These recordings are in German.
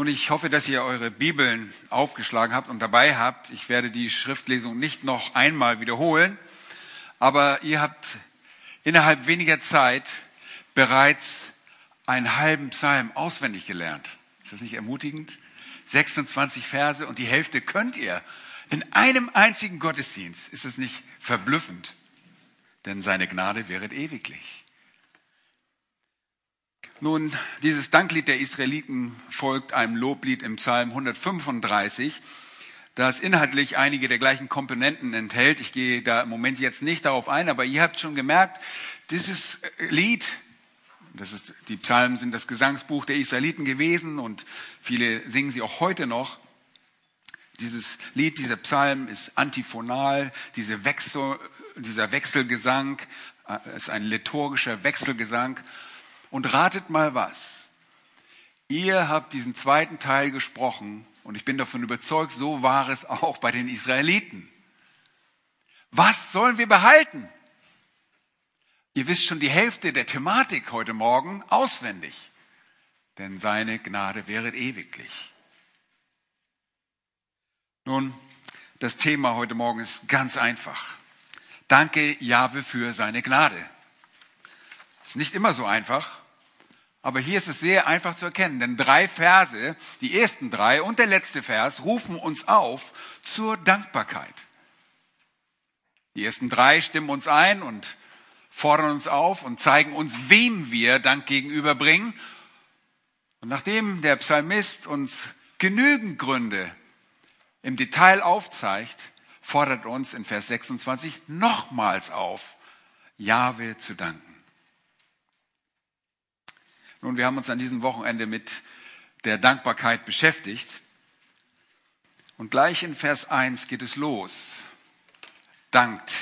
Nun, ich hoffe, dass ihr eure Bibeln aufgeschlagen habt und dabei habt. Ich werde die Schriftlesung nicht noch einmal wiederholen, aber ihr habt innerhalb weniger Zeit bereits einen halben Psalm auswendig gelernt. Ist das nicht ermutigend? 26 Verse und die Hälfte könnt ihr in einem einzigen Gottesdienst. Ist es nicht verblüffend? Denn seine Gnade wäret ewiglich. Nun, dieses Danklied der Israeliten folgt einem Loblied im Psalm 135, das inhaltlich einige der gleichen Komponenten enthält. Ich gehe da im Moment jetzt nicht darauf ein, aber ihr habt schon gemerkt, dieses Lied, das ist, die Psalmen sind das Gesangsbuch der Israeliten gewesen und viele singen sie auch heute noch. Dieses Lied, dieser Psalm ist antiphonal, diese Wechsel, dieser Wechselgesang äh, ist ein liturgischer Wechselgesang und ratet mal was. Ihr habt diesen zweiten Teil gesprochen und ich bin davon überzeugt, so war es auch bei den Israeliten. Was sollen wir behalten? Ihr wisst schon die Hälfte der Thematik heute Morgen auswendig, denn seine Gnade wäre ewiglich. Nun, das Thema heute Morgen ist ganz einfach. Danke Jahwe für seine Gnade. Ist nicht immer so einfach, aber hier ist es sehr einfach zu erkennen, denn drei Verse, die ersten drei und der letzte Vers rufen uns auf zur Dankbarkeit. Die ersten drei stimmen uns ein und fordern uns auf und zeigen uns, wem wir Dank gegenüberbringen. Und nachdem der Psalmist uns genügend Gründe im Detail aufzeigt, fordert uns in Vers 26 nochmals auf, Jahwe zu danken. Nun, wir haben uns an diesem Wochenende mit der Dankbarkeit beschäftigt. Und gleich in Vers 1 geht es los. Dankt.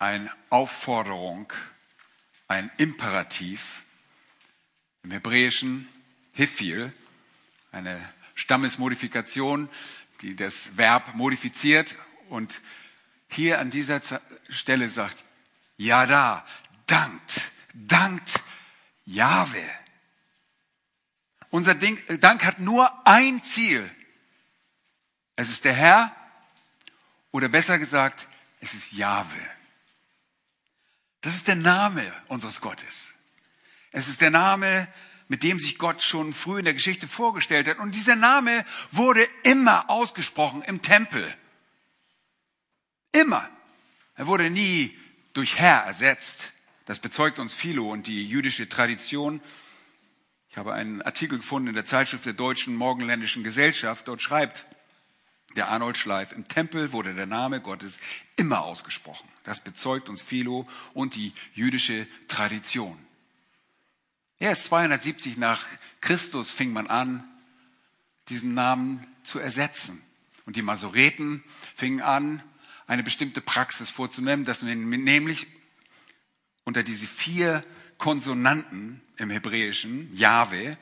Eine Aufforderung, ein Imperativ. Im Hebräischen Hifil, eine Stammesmodifikation, die das Verb modifiziert. Und hier an dieser Stelle sagt, ja da, dankt, dankt Jahwe. Unser Dank hat nur ein Ziel. Es ist der Herr oder besser gesagt, es ist Jahwe. Das ist der Name unseres Gottes. Es ist der Name, mit dem sich Gott schon früh in der Geschichte vorgestellt hat. Und dieser Name wurde immer ausgesprochen im Tempel. Immer. Er wurde nie durch Herr ersetzt. Das bezeugt uns Philo und die jüdische Tradition. Ich habe einen Artikel gefunden in der Zeitschrift der Deutschen Morgenländischen Gesellschaft. Dort schreibt der Arnold Schleif, im Tempel wurde der Name Gottes immer ausgesprochen. Das bezeugt uns Philo und die jüdische Tradition. Erst 270 nach Christus fing man an, diesen Namen zu ersetzen. Und die Masoreten fingen an, eine bestimmte Praxis vorzunehmen, dass man nämlich unter diese vier Konsonanten im Hebräischen, Jahwe,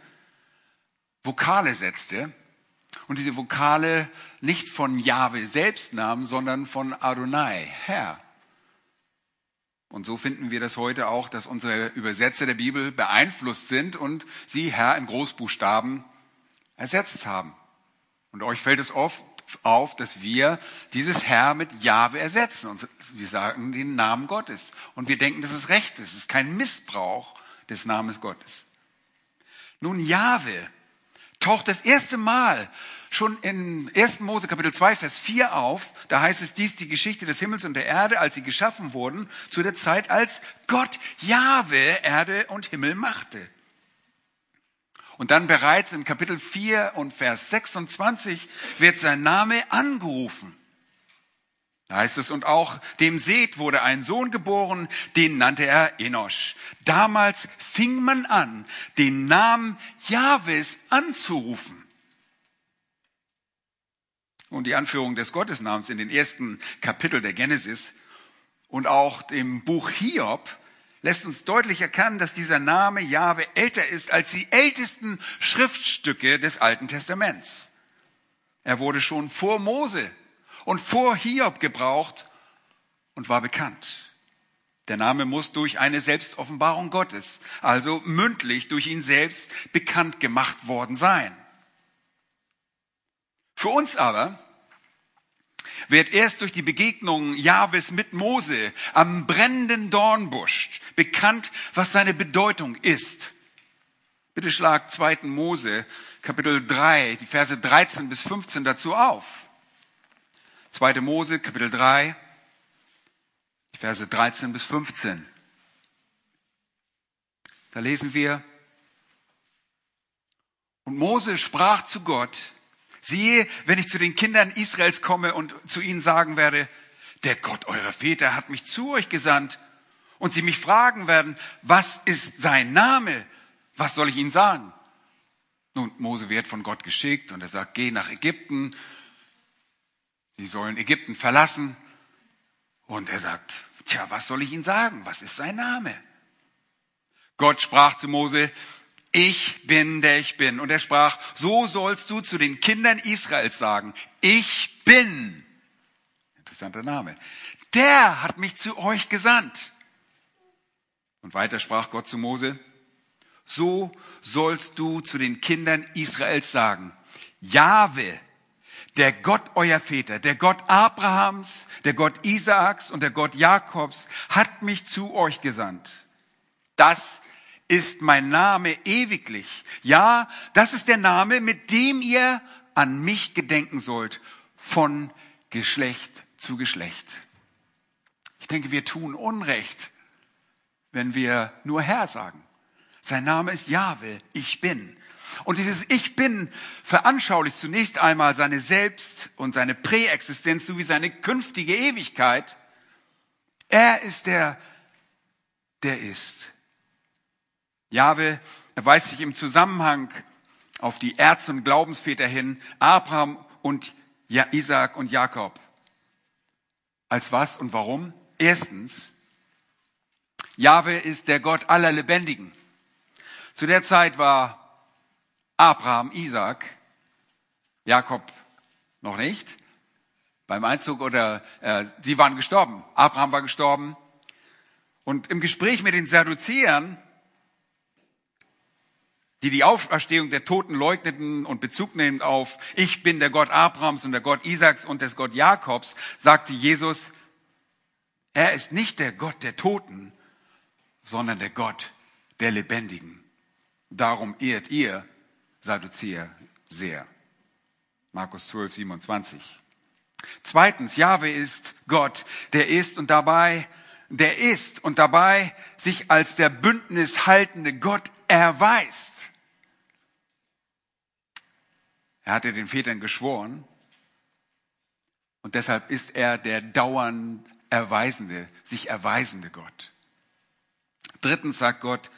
Vokale setzte und diese Vokale nicht von Jahwe selbst nahm, sondern von Adonai, Herr. Und so finden wir das heute auch, dass unsere Übersetzer der Bibel beeinflusst sind und sie Herr im Großbuchstaben ersetzt haben. Und euch fällt es oft auf, dass wir dieses Herr mit Jahwe ersetzen. Und wir sagen den Namen Gottes. Und wir denken, dass es recht ist. Es ist kein Missbrauch des Namens Gottes. Nun, Jahwe taucht das erste Mal schon in 1. Mose Kapitel 2, Vers 4 auf. Da heißt es, dies die Geschichte des Himmels und der Erde, als sie geschaffen wurden, zu der Zeit, als Gott Jahwe Erde und Himmel machte. Und dann bereits in Kapitel 4 und Vers 26 wird sein Name angerufen. Da heißt es, und auch dem Seth wurde ein Sohn geboren, den nannte er Enosch. Damals fing man an, den Namen Jahwes anzurufen. Und die Anführung des Gottesnamens in den ersten Kapitel der Genesis und auch dem Buch Hiob lässt uns deutlich erkennen, dass dieser Name Jahwe älter ist als die ältesten Schriftstücke des Alten Testaments. Er wurde schon vor Mose und vor Hiob gebraucht und war bekannt. Der Name muss durch eine Selbstoffenbarung Gottes, also mündlich durch ihn selbst bekannt gemacht worden sein. Für uns aber wird erst durch die Begegnung Jahwes mit Mose am brennenden Dornbusch bekannt, was seine Bedeutung ist. Bitte schlag 2. Mose, Kapitel 3, die Verse 13 bis 15 dazu auf. 2. Mose, Kapitel 3, die Verse 13 bis 15. Da lesen wir, und Mose sprach zu Gott, Siehe, wenn ich zu den Kindern Israels komme und zu ihnen sagen werde, der Gott eurer Väter hat mich zu euch gesandt, und sie mich fragen werden, was ist sein Name? Was soll ich ihnen sagen? Nun, Mose wird von Gott geschickt und er sagt, geh nach Ägypten. Sie sollen Ägypten verlassen. Und er sagt, tja, was soll ich ihnen sagen? Was ist sein Name? Gott sprach zu Mose, ich bin der ich bin. Und er sprach, so sollst du zu den Kindern Israels sagen, ich bin. Interessanter Name. Der hat mich zu euch gesandt. Und weiter sprach Gott zu Mose, so sollst du zu den Kindern Israels sagen, Jahwe, der Gott euer Väter, der Gott Abrahams, der Gott Isaaks und der Gott Jakobs hat mich zu euch gesandt. Das ist mein Name ewiglich. Ja, das ist der Name, mit dem ihr an mich gedenken sollt, von Geschlecht zu Geschlecht. Ich denke, wir tun Unrecht, wenn wir nur Herr sagen. Sein Name ist Jahwe, ich bin. Und dieses Ich bin veranschaulicht zunächst einmal seine Selbst- und seine Präexistenz sowie seine künftige Ewigkeit. Er ist der, der ist. Jahwe erweist sich im Zusammenhang auf die Ärzte und Glaubensväter hin, Abraham und Isaac und Jakob. Als was und warum? Erstens, Jahwe ist der Gott aller Lebendigen. Zu der Zeit war Abraham, Isaac, Jakob noch nicht beim Einzug oder äh, sie waren gestorben. Abraham war gestorben. Und im Gespräch mit den Sadduzäern die die Auferstehung der Toten leugneten und Bezug nehmend auf, ich bin der Gott Abrahams und der Gott Isaaks und des Gott Jakobs, sagte Jesus, er ist nicht der Gott der Toten, sondern der Gott der Lebendigen. Darum ehrt ihr Sadduzäer sehr. Markus 12, 27. Zweitens, Jahwe ist Gott, der ist und dabei, der ist und dabei sich als der Bündnis haltende Gott erweist. Er hatte den Vätern geschworen und deshalb ist er der dauernd erweisende, sich erweisende Gott. Drittens sagt Gott,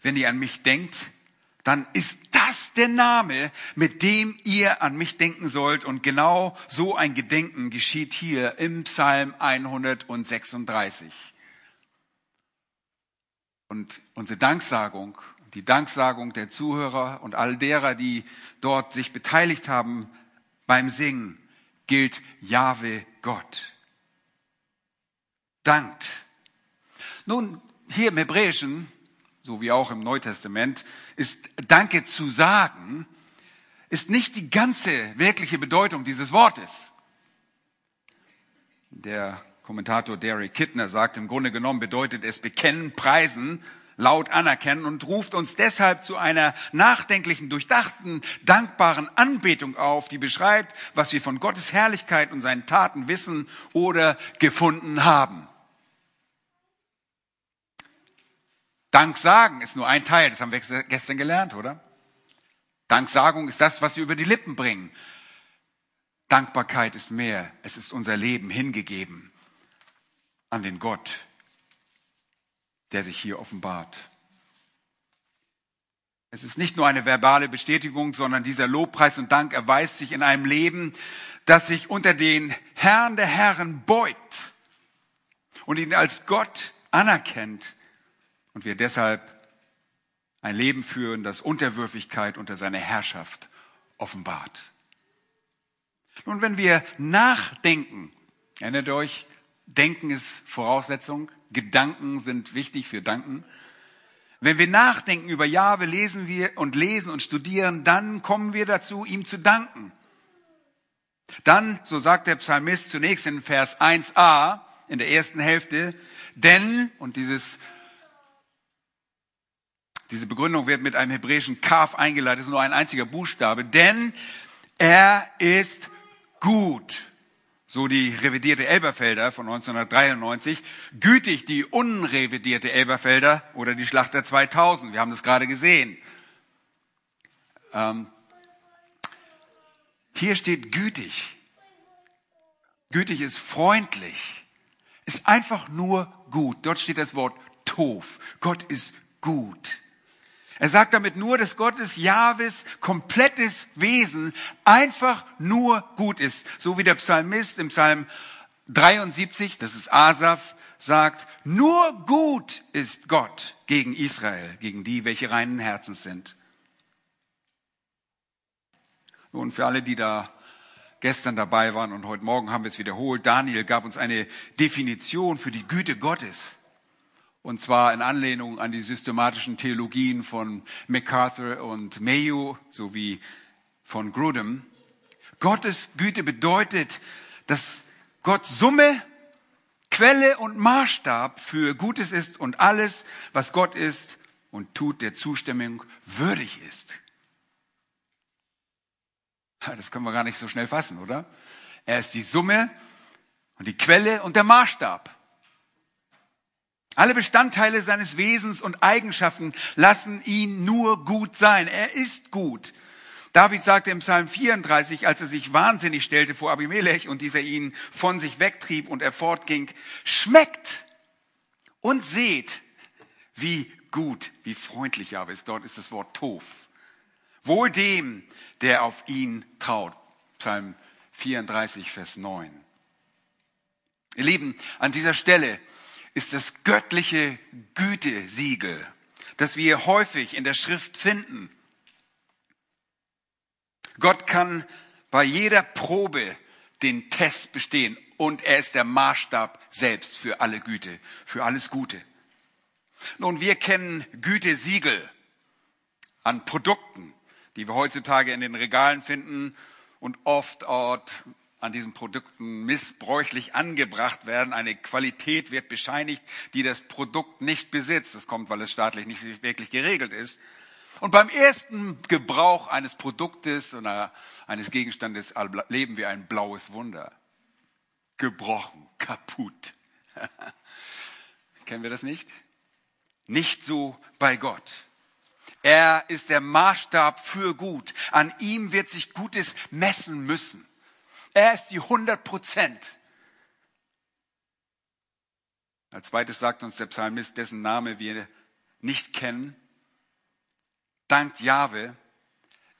wenn ihr an mich denkt, dann ist das der Name, mit dem ihr an mich denken sollt. Und genau so ein Gedenken geschieht hier im Psalm 136. Und unsere Danksagung die Danksagung der Zuhörer und all derer, die dort sich beteiligt haben beim Singen, gilt Jahwe Gott. Dankt. Nun, hier im Hebräischen, so wie auch im Neutestament, ist Danke zu sagen, ist nicht die ganze wirkliche Bedeutung dieses Wortes. Der Kommentator Derek Kittner sagt, im Grunde genommen bedeutet es bekennen, preisen laut anerkennen und ruft uns deshalb zu einer nachdenklichen, durchdachten, dankbaren Anbetung auf, die beschreibt, was wir von Gottes Herrlichkeit und seinen Taten wissen oder gefunden haben. Danksagen ist nur ein Teil, das haben wir gestern gelernt, oder? Danksagung ist das, was wir über die Lippen bringen. Dankbarkeit ist mehr, es ist unser Leben hingegeben an den Gott, der sich hier offenbart. Es ist nicht nur eine verbale Bestätigung, sondern dieser Lobpreis und Dank erweist sich in einem Leben, das sich unter den Herrn der Herren beugt und ihn als Gott anerkennt und wir deshalb ein Leben führen, das Unterwürfigkeit unter seine Herrschaft offenbart. Nun, wenn wir nachdenken, erinnert euch, Denken ist Voraussetzung, Gedanken sind wichtig für Danken. Wenn wir nachdenken über Jahwe, lesen wir und lesen und studieren, dann kommen wir dazu, ihm zu danken. Dann, so sagt der Psalmist zunächst in Vers 1a, in der ersten Hälfte, denn, und dieses, diese Begründung wird mit einem hebräischen Kaf eingeleitet, ist nur ein einziger Buchstabe, denn er ist gut so die revidierte Elberfelder von 1993, gütig die unrevidierte Elberfelder oder die Schlachter 2000. Wir haben das gerade gesehen. Ähm, hier steht gütig. Gütig ist freundlich, ist einfach nur gut. Dort steht das Wort Tof. Gott ist gut. Er sagt damit nur, dass Gottes Jahwes komplettes Wesen einfach nur gut ist. So wie der Psalmist im Psalm 73, das ist Asaf, sagt, nur gut ist Gott gegen Israel, gegen die, welche reinen Herzens sind. Und für alle, die da gestern dabei waren und heute Morgen haben wir es wiederholt, Daniel gab uns eine Definition für die Güte Gottes. Und zwar in Anlehnung an die systematischen Theologien von MacArthur und Mayo sowie von Grudem. Gottes Güte bedeutet, dass Gott Summe, Quelle und Maßstab für Gutes ist und alles, was Gott ist und tut, der Zustimmung würdig ist. Das können wir gar nicht so schnell fassen, oder? Er ist die Summe und die Quelle und der Maßstab. Alle Bestandteile seines Wesens und Eigenschaften lassen ihn nur gut sein. Er ist gut. David sagte im Psalm 34, als er sich wahnsinnig stellte vor Abimelech und dieser ihn von sich wegtrieb und er fortging, schmeckt und seht, wie gut, wie freundlich Jahwe ist. Dort ist das Wort Tof. Wohl dem, der auf ihn traut. Psalm 34, Vers 9. Ihr Lieben, an dieser Stelle ist das göttliche Gütesiegel, das wir häufig in der Schrift finden. Gott kann bei jeder Probe den Test bestehen und er ist der Maßstab selbst für alle Güte, für alles Gute. Nun, wir kennen Gütesiegel an Produkten, die wir heutzutage in den Regalen finden und oft dort an diesen Produkten missbräuchlich angebracht werden. Eine Qualität wird bescheinigt, die das Produkt nicht besitzt. Das kommt, weil es staatlich nicht wirklich geregelt ist. Und beim ersten Gebrauch eines Produktes oder eines Gegenstandes leben wir ein blaues Wunder. Gebrochen, kaputt. Kennen wir das nicht? Nicht so bei Gott. Er ist der Maßstab für gut. An ihm wird sich Gutes messen müssen. Er ist die 100 Prozent. Als zweites sagt uns der Psalmist, dessen Name wir nicht kennen, dankt Jahwe,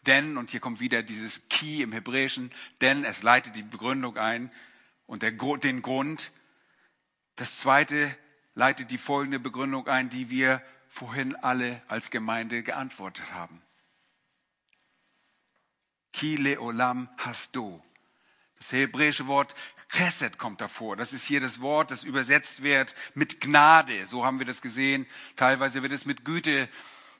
denn, und hier kommt wieder dieses Key im Hebräischen, denn es leitet die Begründung ein und der, den Grund. Das zweite leitet die folgende Begründung ein, die wir vorhin alle als Gemeinde geantwortet haben. Ki leolam hasto. Das hebräische Wort Chesed kommt davor. Das ist hier das Wort, das übersetzt wird mit Gnade. So haben wir das gesehen. Teilweise wird es mit Güte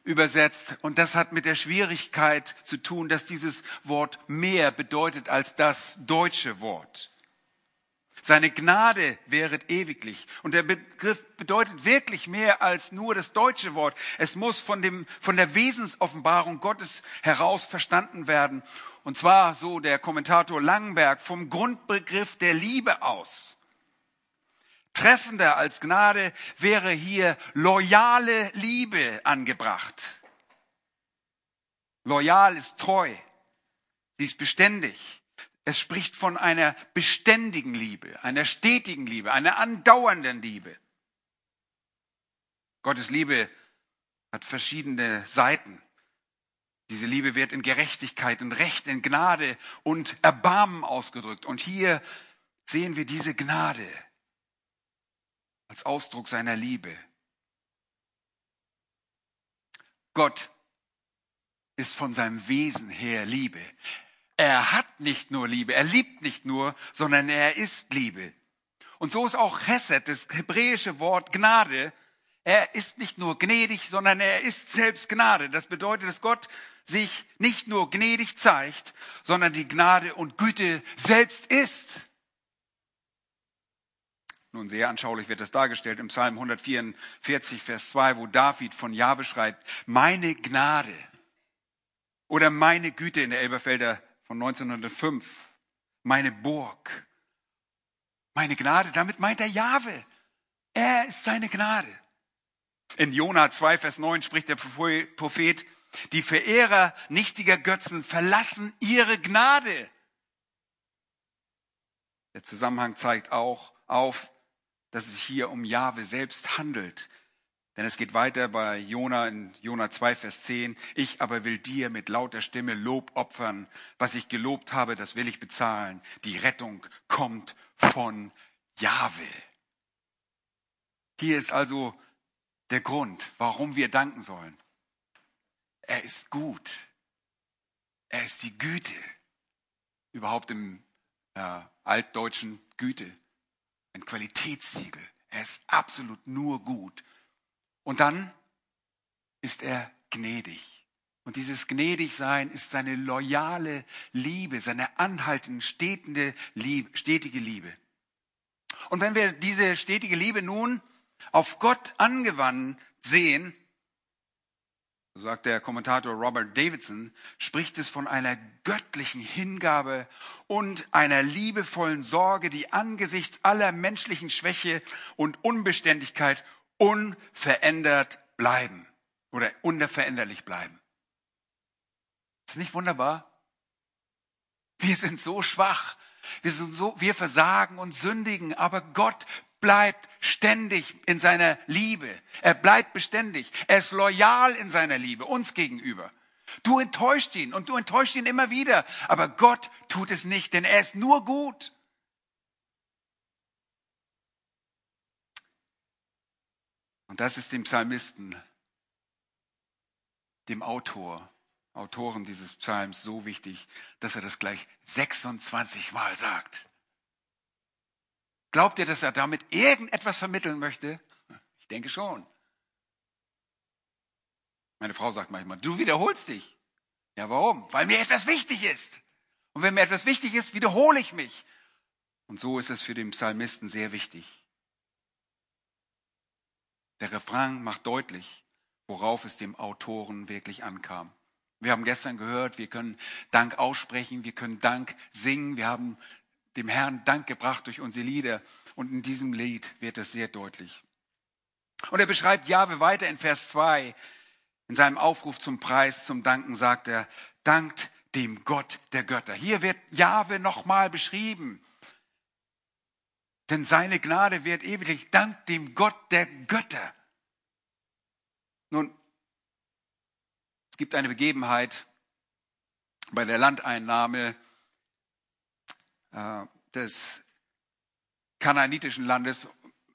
übersetzt. Und das hat mit der Schwierigkeit zu tun, dass dieses Wort mehr bedeutet als das deutsche Wort. Seine Gnade wäret ewiglich. Und der Begriff bedeutet wirklich mehr als nur das deutsche Wort. Es muss von, dem, von der Wesensoffenbarung Gottes heraus verstanden werden. Und zwar, so der Kommentator Langenberg, vom Grundbegriff der Liebe aus. Treffender als Gnade wäre hier loyale Liebe angebracht. Loyal ist treu. Sie ist beständig. Es spricht von einer beständigen Liebe, einer stetigen Liebe, einer andauernden Liebe. Gottes Liebe hat verschiedene Seiten. Diese Liebe wird in Gerechtigkeit, in Recht, in Gnade und Erbarmen ausgedrückt. Und hier sehen wir diese Gnade als Ausdruck seiner Liebe. Gott ist von seinem Wesen her Liebe. Er hat nicht nur Liebe, er liebt nicht nur, sondern er ist Liebe. Und so ist auch Chesed, das hebräische Wort Gnade. Er ist nicht nur gnädig, sondern er ist selbst Gnade. Das bedeutet, dass Gott sich nicht nur gnädig zeigt, sondern die Gnade und Güte selbst ist. Nun, sehr anschaulich wird das dargestellt im Psalm 144, Vers 2, wo David von Jahwe schreibt, meine Gnade oder meine Güte in der Elberfelder von 1905, meine Burg, meine Gnade, damit meint er Jahwe. Er ist seine Gnade. In Jona 2, Vers 9 spricht der Prophet, die Verehrer nichtiger Götzen verlassen ihre Gnade. Der Zusammenhang zeigt auch auf, dass es hier um Jahwe selbst handelt. Denn es geht weiter bei Jona in Jona 2, Vers 10. Ich aber will dir mit lauter Stimme Lob opfern. Was ich gelobt habe, das will ich bezahlen. Die Rettung kommt von Jahwe. Hier ist also der Grund, warum wir danken sollen. Er ist gut. Er ist die Güte. Überhaupt im äh, altdeutschen Güte. Ein Qualitätssiegel. Er ist absolut nur gut. Und dann ist er gnädig. Und dieses Gnädigsein ist seine loyale Liebe, seine anhaltende, stetige Liebe. Und wenn wir diese stetige Liebe nun auf Gott angewandt sehen, so sagt der Kommentator Robert Davidson, spricht es von einer göttlichen Hingabe und einer liebevollen Sorge, die angesichts aller menschlichen Schwäche und Unbeständigkeit unverändert bleiben oder unveränderlich bleiben. Ist nicht wunderbar? Wir sind so schwach. Wir sind so, wir versagen und sündigen, aber Gott bleibt ständig in seiner Liebe. Er bleibt beständig. Er ist loyal in seiner Liebe uns gegenüber. Du enttäuscht ihn und du enttäuscht ihn immer wieder, aber Gott tut es nicht, denn er ist nur gut. Und das ist dem Psalmisten, dem Autor, Autoren dieses Psalms so wichtig, dass er das gleich 26 Mal sagt. Glaubt ihr, dass er damit irgendetwas vermitteln möchte? Ich denke schon. Meine Frau sagt manchmal, du wiederholst dich. Ja, warum? Weil mir etwas wichtig ist. Und wenn mir etwas wichtig ist, wiederhole ich mich. Und so ist es für den Psalmisten sehr wichtig. Der Refrain macht deutlich, worauf es dem Autoren wirklich ankam. Wir haben gestern gehört, wir können Dank aussprechen, wir können Dank singen, wir haben dem Herrn Dank gebracht durch unsere Lieder. Und in diesem Lied wird es sehr deutlich. Und er beschreibt Jahwe weiter in Vers 2. In seinem Aufruf zum Preis, zum Danken sagt er, dankt dem Gott der Götter. Hier wird Jahwe nochmal beschrieben. Denn seine Gnade wird ewig. Dank dem Gott der Götter. Nun, es gibt eine Begebenheit bei der Landeinnahme äh, des kanaanitischen Landes,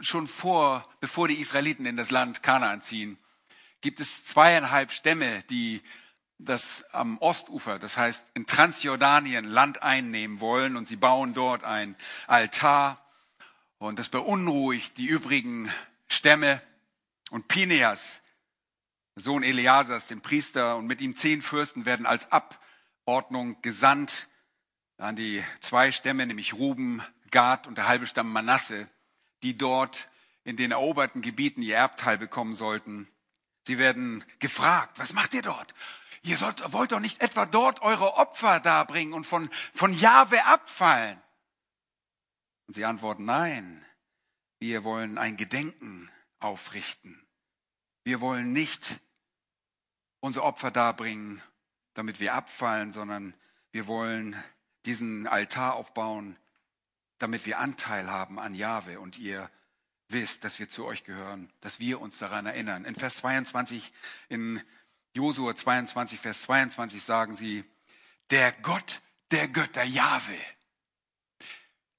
schon vor, bevor die Israeliten in das Land Kanaan ziehen, gibt es zweieinhalb Stämme, die das am Ostufer, das heißt in Transjordanien, Land einnehmen wollen und sie bauen dort ein Altar und das beunruhigt die übrigen Stämme und Pineas, Sohn Eleasers, den Priester und mit ihm zehn Fürsten werden als Abordnung gesandt an die zwei Stämme, nämlich Ruben, Gad und der halbe Stamm Manasse, die dort in den eroberten Gebieten ihr Erbteil bekommen sollten. Sie werden gefragt, was macht ihr dort? Ihr sollt, wollt doch nicht etwa dort eure Opfer darbringen und von, von Jahwe abfallen. Und sie antworten, nein, wir wollen ein Gedenken aufrichten. Wir wollen nicht unser Opfer darbringen, damit wir abfallen, sondern wir wollen diesen Altar aufbauen, damit wir Anteil haben an Jahwe und ihr wisst, dass wir zu euch gehören, dass wir uns daran erinnern. In Vers 22, in Josua 22, Vers 22 sagen sie, der Gott der Götter Jahwe.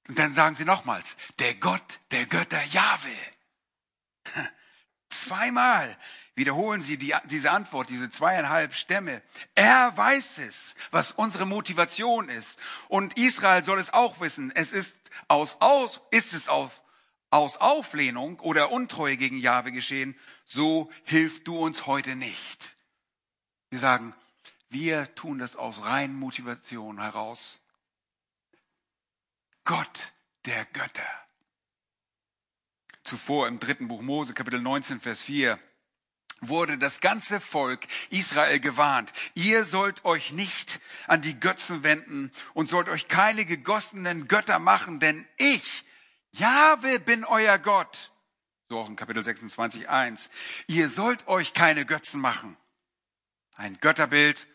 Und dann sagen sie nochmals, der Gott der Götter Jahwe. Zweimal wiederholen sie die, diese Antwort, diese zweieinhalb Stämme. Er weiß es, was unsere Motivation ist. Und Israel soll es auch wissen. Es ist aus, aus, ist es aus, aus Auflehnung oder Untreue gegen Jahwe geschehen, so hilf du uns heute nicht. Wir sagen, wir tun das aus reinen Motivation heraus. Gott der Götter. Zuvor im dritten Buch Mose, Kapitel 19, Vers 4, wurde das ganze Volk Israel gewarnt. Ihr sollt euch nicht an die Götzen wenden und sollt euch keine gegossenen Götter machen, denn ich, Jahwe, bin euer Gott. So auch in Kapitel 26, 1. Ihr sollt euch keine Götzen machen. Ein Götterbild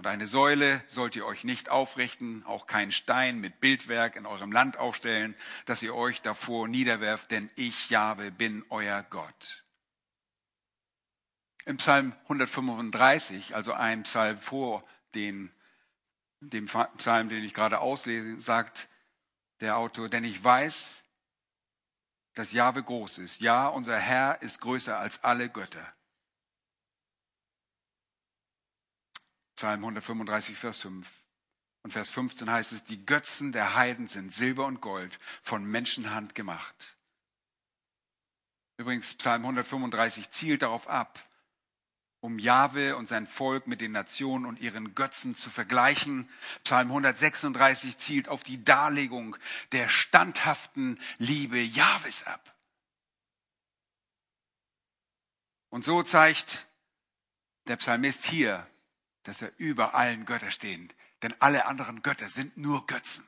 und eine Säule sollt ihr euch nicht aufrichten, auch keinen Stein mit Bildwerk in eurem Land aufstellen, dass ihr euch davor niederwerft, denn ich, Jahwe, bin euer Gott. Im Psalm 135, also ein Psalm vor den, dem Psalm, den ich gerade auslese, sagt der Autor, denn ich weiß, dass Jahwe groß ist. Ja, unser Herr ist größer als alle Götter. Psalm 135, Vers 5. Und Vers 15 heißt es, die Götzen der Heiden sind Silber und Gold von Menschenhand gemacht. Übrigens, Psalm 135 zielt darauf ab, um Jahwe und sein Volk mit den Nationen und ihren Götzen zu vergleichen. Psalm 136 zielt auf die Darlegung der standhaften Liebe Jahwes ab. Und so zeigt der Psalmist hier dass er über allen Göttern steht. Denn alle anderen Götter sind nur Götzen.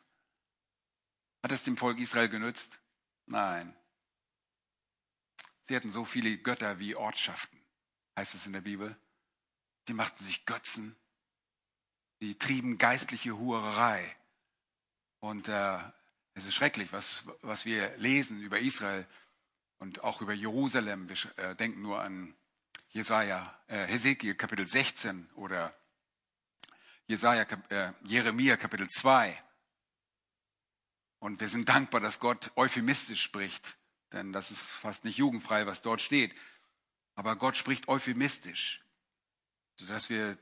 Hat es dem Volk Israel genützt? Nein. Sie hatten so viele Götter wie Ortschaften, heißt es in der Bibel. Die machten sich Götzen. Die trieben geistliche Hurerei. Und äh, es ist schrecklich, was, was wir lesen über Israel und auch über Jerusalem. Wir äh, denken nur an Jesaja, äh, Hesekiel Kapitel 16 oder Jesaja, äh, Jeremia Kapitel 2. Und wir sind dankbar, dass Gott euphemistisch spricht, denn das ist fast nicht jugendfrei, was dort steht. Aber Gott spricht euphemistisch, sodass wir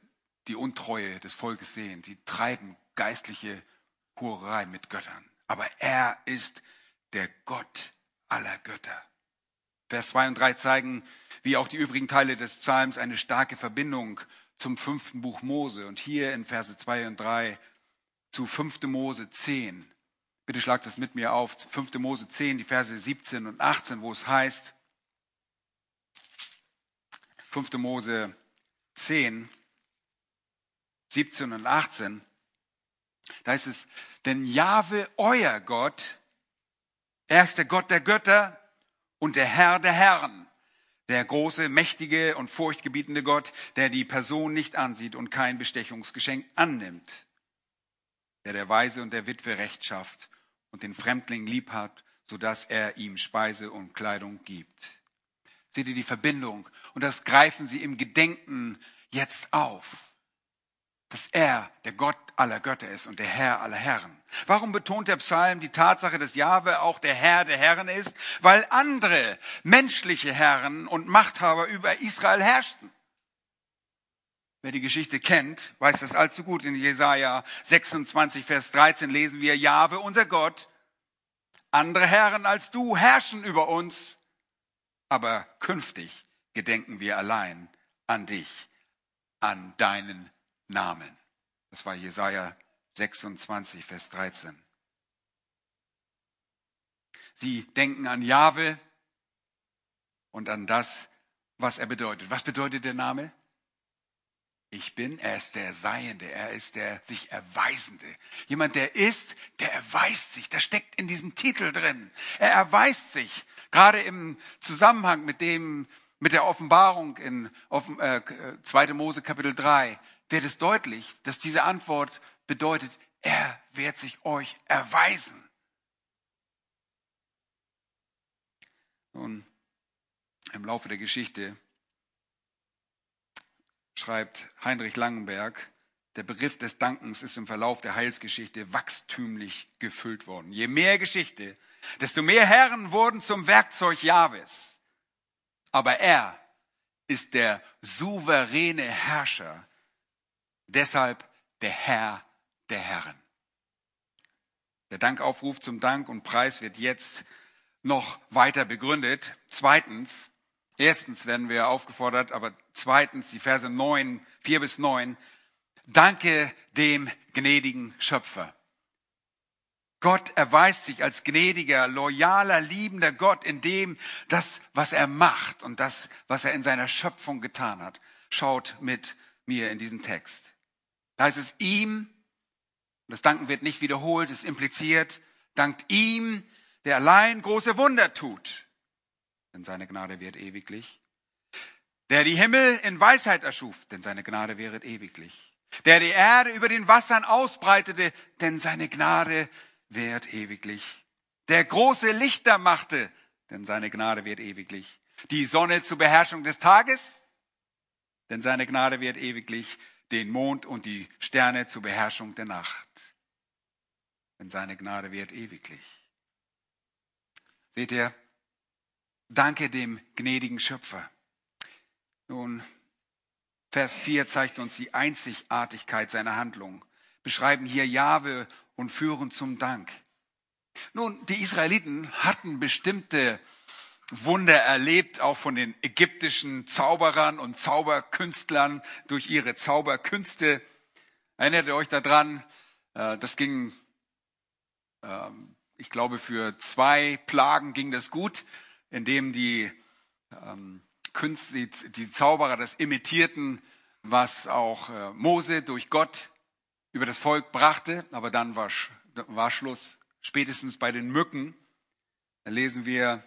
die Untreue des Volkes sehen. Sie treiben geistliche Hurerei mit Göttern. Aber er ist der Gott aller Götter. Vers 2 und 3 zeigen, wie auch die übrigen Teile des Psalms, eine starke Verbindung zum fünften Buch Mose und hier in Verse 2 und 3 zu 5. Mose 10. Bitte schlagt das mit mir auf. 5. Mose 10, die Verse 17 und 18, wo es heißt, 5. Mose 10, 17 und 18, da heißt es, denn Jahwe, euer Gott, er ist der Gott der Götter und der Herr der Herren der große, mächtige und furchtgebietende Gott, der die Person nicht ansieht und kein Bestechungsgeschenk annimmt, der der Weise und der Witwe Recht schafft und den Fremdling lieb hat, sodass er ihm Speise und Kleidung gibt. Seht ihr die Verbindung? Und das greifen sie im Gedenken jetzt auf dass er der Gott aller Götter ist und der Herr aller Herren. Warum betont der Psalm die Tatsache, dass Jahwe auch der Herr der Herren ist? Weil andere menschliche Herren und Machthaber über Israel herrschten. Wer die Geschichte kennt, weiß das allzu gut. In Jesaja 26, Vers 13 lesen wir, Jahwe, unser Gott, andere Herren als du herrschen über uns, aber künftig gedenken wir allein an dich, an deinen Namen. Das war Jesaja 26, Vers 13. Sie denken an Jahwe und an das, was er bedeutet. Was bedeutet der Name? Ich bin, er ist der Seiende, er ist der sich Erweisende. Jemand, der ist, der erweist sich. Das steckt in diesem Titel drin. Er erweist sich. Gerade im Zusammenhang mit dem, mit der Offenbarung in äh, 2. Mose Kapitel 3 wird es deutlich, dass diese Antwort bedeutet, er wird sich euch erweisen. Nun, im Laufe der Geschichte schreibt Heinrich Langenberg, der Begriff des Dankens ist im Verlauf der Heilsgeschichte wachstümlich gefüllt worden. Je mehr Geschichte, desto mehr Herren wurden zum Werkzeug Jahwes. Aber er ist der souveräne Herrscher Deshalb der Herr der Herren. Der Dankaufruf zum Dank und Preis wird jetzt noch weiter begründet. Zweitens, erstens werden wir aufgefordert, aber zweitens die Verse 9, 4 bis 9. Danke dem gnädigen Schöpfer. Gott erweist sich als gnädiger, loyaler, liebender Gott in dem, das, was er macht und das, was er in seiner Schöpfung getan hat. Schaut mit mir in diesen Text. Da heißt es ihm, das Danken wird nicht wiederholt, es impliziert, dankt ihm, der allein große Wunder tut, denn seine Gnade wird ewiglich. Der die Himmel in Weisheit erschuf, denn seine Gnade wäret ewiglich. Der die Erde über den Wassern ausbreitete, denn seine Gnade währt ewiglich. Der große Lichter machte, denn seine Gnade wird ewiglich. Die Sonne zur Beherrschung des Tages, denn seine Gnade wird ewiglich. Den Mond und die Sterne zur Beherrschung der Nacht, denn seine Gnade wird ewiglich. Seht ihr? Danke dem gnädigen Schöpfer. Nun, Vers 4 zeigt uns die Einzigartigkeit seiner Handlung, beschreiben hier Jahwe und führen zum Dank. Nun, die Israeliten hatten bestimmte Wunder erlebt, auch von den ägyptischen Zauberern und Zauberkünstlern durch ihre Zauberkünste. Erinnert ihr euch daran? Äh, das ging, ähm, ich glaube, für zwei Plagen ging das gut, indem die, ähm, Künstler, die Zauberer das imitierten, was auch äh, Mose durch Gott über das Volk brachte, aber dann war, Schluss. Spätestens bei den Mücken, lesen wir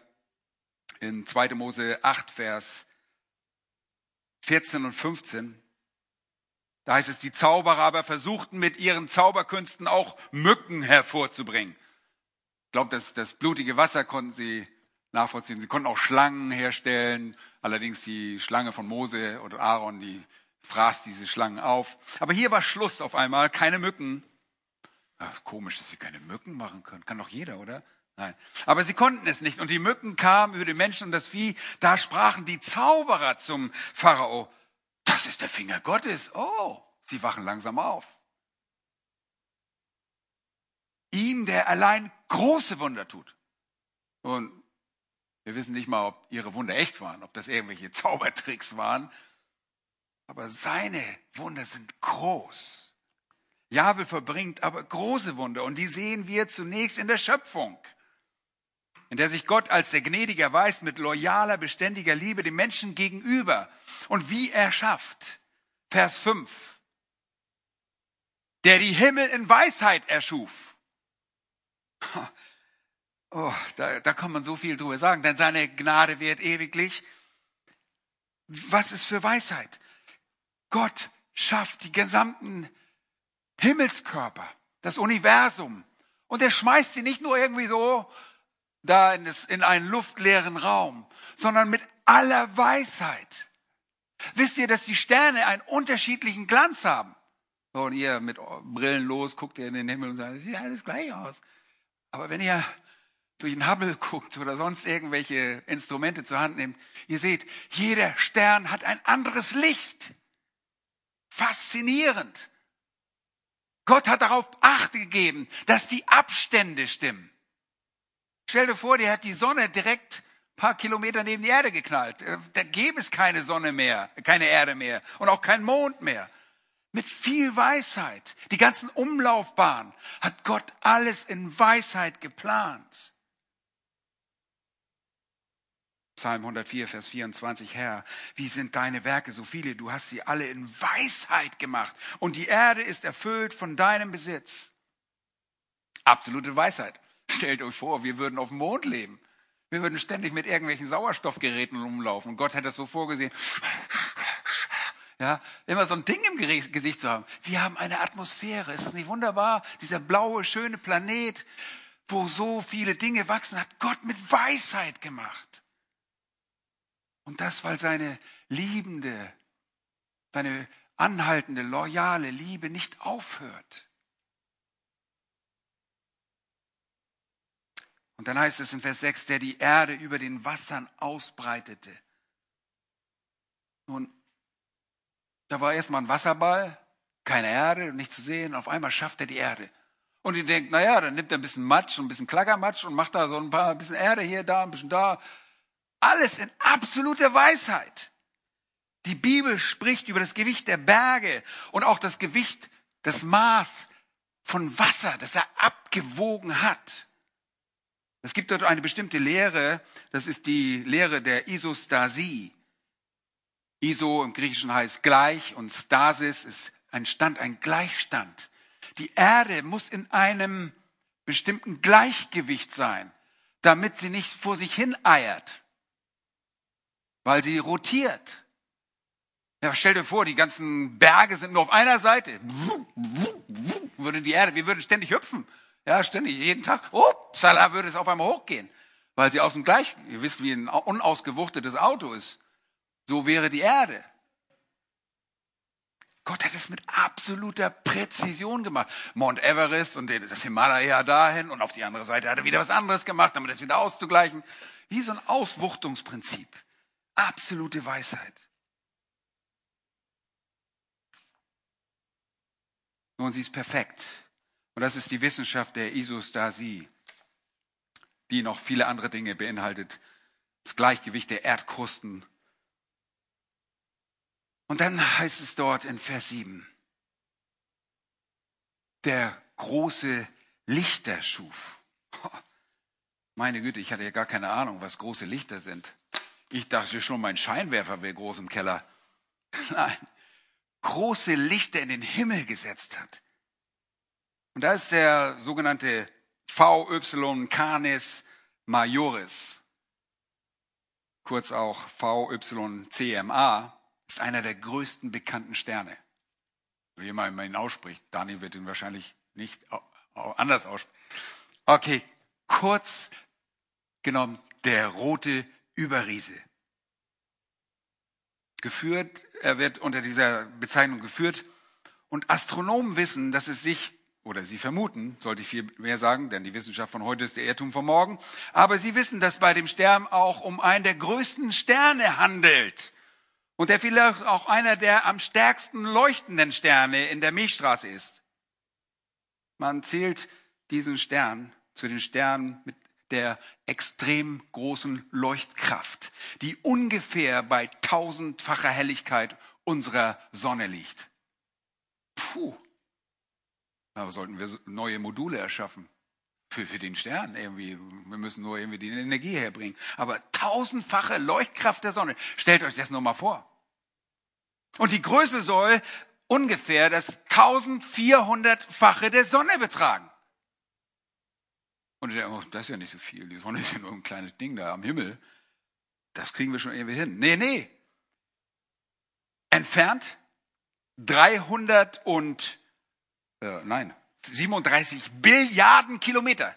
in 2. Mose 8, Vers 14 und 15. Da heißt es, die Zauberer aber versuchten mit ihren Zauberkünsten auch Mücken hervorzubringen. Ich glaube, das, das blutige Wasser konnten sie nachvollziehen. Sie konnten auch Schlangen herstellen. Allerdings die Schlange von Mose oder Aaron, die fraß diese Schlangen auf. Aber hier war Schluss auf einmal, keine Mücken. Ach, komisch, dass sie keine Mücken machen können. Kann doch jeder, oder? Nein. Aber sie konnten es nicht. Und die Mücken kamen über die Menschen und das Vieh. Da sprachen die Zauberer zum Pharao. Das ist der Finger Gottes. Oh, sie wachen langsam auf. Ihm, der allein große Wunder tut. Und wir wissen nicht mal, ob ihre Wunder echt waren, ob das irgendwelche Zaubertricks waren. Aber seine Wunder sind groß. Jahwe verbringt aber große Wunder und die sehen wir zunächst in der Schöpfung, in der sich Gott als der Gnädige erweist mit loyaler, beständiger Liebe dem Menschen gegenüber und wie er schafft. Vers 5. Der die Himmel in Weisheit erschuf. Oh, da, da kann man so viel drüber sagen, denn seine Gnade wird ewiglich. Was ist für Weisheit? Gott schafft die gesamten Himmelskörper, das Universum. Und er schmeißt sie nicht nur irgendwie so da in, einen luftleeren Raum, sondern mit aller Weisheit. Wisst ihr, dass die Sterne einen unterschiedlichen Glanz haben? Und ihr mit Brillen los, guckt ihr in den Himmel und sagt, sieht alles gleich aus. Aber wenn ihr durch den Hubble guckt oder sonst irgendwelche Instrumente zur Hand nehmt, ihr seht, jeder Stern hat ein anderes Licht. Faszinierend. Gott hat darauf Acht gegeben, dass die Abstände stimmen. Stell dir vor, der hat die Sonne direkt paar Kilometer neben die Erde geknallt. Äh, da gäbe es keine Sonne mehr, keine Erde mehr und auch keinen Mond mehr. Mit viel Weisheit. Die ganzen Umlaufbahnen hat Gott alles in Weisheit geplant. Psalm 104, Vers 24, Herr, wie sind deine Werke so viele? Du hast sie alle in Weisheit gemacht und die Erde ist erfüllt von deinem Besitz. Absolute Weisheit. Stellt euch vor, wir würden auf dem Mond leben. Wir würden ständig mit irgendwelchen Sauerstoffgeräten rumlaufen Gott hätte das so vorgesehen. Ja, immer so ein Ding im Gesicht zu haben. Wir haben eine Atmosphäre. Ist das nicht wunderbar? Dieser blaue, schöne Planet, wo so viele Dinge wachsen, hat Gott mit Weisheit gemacht. Und das, weil seine liebende, seine anhaltende, loyale Liebe nicht aufhört. Und dann heißt es in Vers 6, der die Erde über den Wassern ausbreitete. Nun, da war erstmal ein Wasserball, keine Erde, nicht zu sehen. Auf einmal schafft er die Erde. Und die denkt, naja, dann nimmt er ein bisschen Matsch und ein bisschen Klackermatsch und macht da so ein paar, ein bisschen Erde hier, da, ein bisschen da. Alles in absoluter Weisheit. Die Bibel spricht über das Gewicht der Berge und auch das Gewicht, das Maß von Wasser, das er abgewogen hat. Es gibt dort eine bestimmte Lehre, das ist die Lehre der Isostasie. Iso im Griechischen heißt gleich und Stasis ist ein Stand, ein Gleichstand. Die Erde muss in einem bestimmten Gleichgewicht sein, damit sie nicht vor sich hin eiert, weil sie rotiert. Ja, stell dir vor, die ganzen Berge sind nur auf einer Seite. Würde die Erde, wir würden ständig hüpfen. Ja, ständig, jeden Tag. Upsala, würde es auf einmal hochgehen. Weil sie aus dem Gleich, ihr wisst, wie ein unausgewuchtetes Auto ist. So wäre die Erde. Gott hat es mit absoluter Präzision gemacht. Mount Everest und das Himalaya dahin und auf die andere Seite hat er wieder was anderes gemacht, damit es wieder auszugleichen. Wie so ein Auswuchtungsprinzip. Absolute Weisheit. Nun, sie ist perfekt. Und das ist die Wissenschaft der Isostasie, die noch viele andere Dinge beinhaltet. Das Gleichgewicht der Erdkrusten. Und dann heißt es dort in Vers 7, der große Lichter schuf. Meine Güte, ich hatte ja gar keine Ahnung, was große Lichter sind. Ich dachte schon, mein Scheinwerfer wäre groß im Keller. Nein, große Lichter in den Himmel gesetzt hat. Und da ist der sogenannte VY Canis Majoris, kurz auch VYCMA, ist einer der größten bekannten Sterne. Wie immer man ihn ausspricht. Daniel wird ihn wahrscheinlich nicht anders aussprechen. Okay, kurz genommen, der rote Überriese. Geführt, er wird unter dieser Bezeichnung geführt. Und Astronomen wissen, dass es sich, oder sie vermuten, sollte ich viel mehr sagen, denn die Wissenschaft von heute ist der Irrtum von morgen, aber sie wissen, dass bei dem Stern auch um einen der größten Sterne handelt. Und der vielleicht auch einer der am stärksten leuchtenden Sterne in der Milchstraße ist. Man zählt diesen Stern zu den Sternen mit der extrem großen Leuchtkraft, die ungefähr bei tausendfacher Helligkeit unserer Sonne liegt. Puh. Aber sollten wir neue Module erschaffen für, für den Stern irgendwie. Wir müssen nur irgendwie die Energie herbringen. Aber tausendfache Leuchtkraft der Sonne. Stellt euch das nur mal vor. Und die Größe soll ungefähr das 1400-fache der Sonne betragen. Und ich denke, oh, das ist ja nicht so viel. Die Sonne ist ja nur ein kleines Ding da am Himmel. Das kriegen wir schon irgendwie hin. Nee, nee. Entfernt 300 und, äh, nein, 37 Billiarden Kilometer.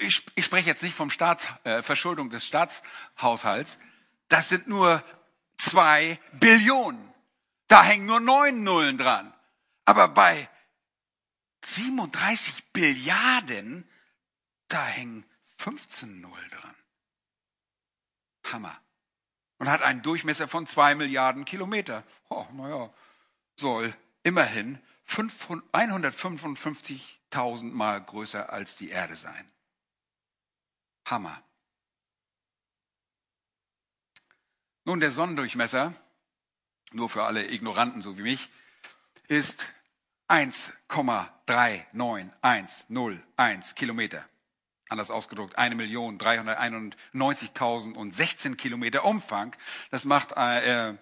Ich, ich spreche jetzt nicht vom Staats, äh, Verschuldung des Staatshaushalts. Das sind nur zwei Billionen. Da hängen nur neun Nullen dran. Aber bei 37 Billiarden da hängen 15 Null dran. Hammer. Und hat einen Durchmesser von zwei Milliarden Kilometer. Oh, naja, soll immerhin 155.000 Mal größer als die Erde sein. Hammer. Nun, der Sonnendurchmesser, nur für alle Ignoranten so wie mich, ist 1,39101 Kilometer anders ausgedruckt, 1.391.016 Kilometer Umfang. Das macht, äh,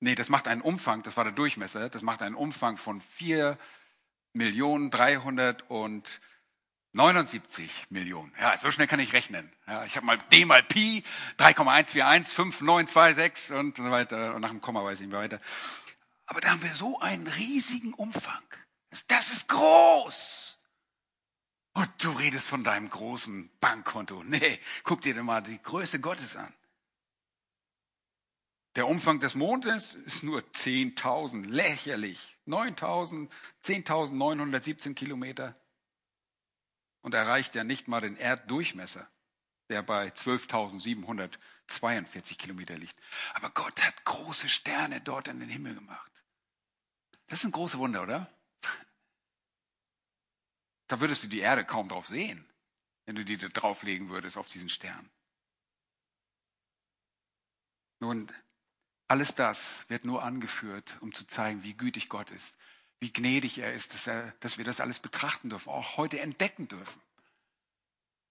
nee, das macht einen Umfang, das war der Durchmesser, das macht einen Umfang von 4.379 Millionen. Ja, so schnell kann ich rechnen. Ja, ich habe mal D mal Pi, 3,141, und so weiter, und nach dem Komma weiß ich nicht mehr weiter. Aber da haben wir so einen riesigen Umfang. Das ist groß. Und du redest von deinem großen Bankkonto. Nee, guck dir doch mal die Größe Gottes an. Der Umfang des Mondes ist nur 10.000, lächerlich. 9.000, 10.917 Kilometer. Und erreicht ja nicht mal den Erddurchmesser, der bei 12.742 Kilometer liegt. Aber Gott hat große Sterne dort in den Himmel gemacht. Das ist ein großes Wunder, oder? Da würdest du die Erde kaum drauf sehen, wenn du die da drauflegen würdest auf diesen Stern. Nun, alles das wird nur angeführt, um zu zeigen, wie gütig Gott ist, wie gnädig er ist, dass, er, dass wir das alles betrachten dürfen, auch heute entdecken dürfen.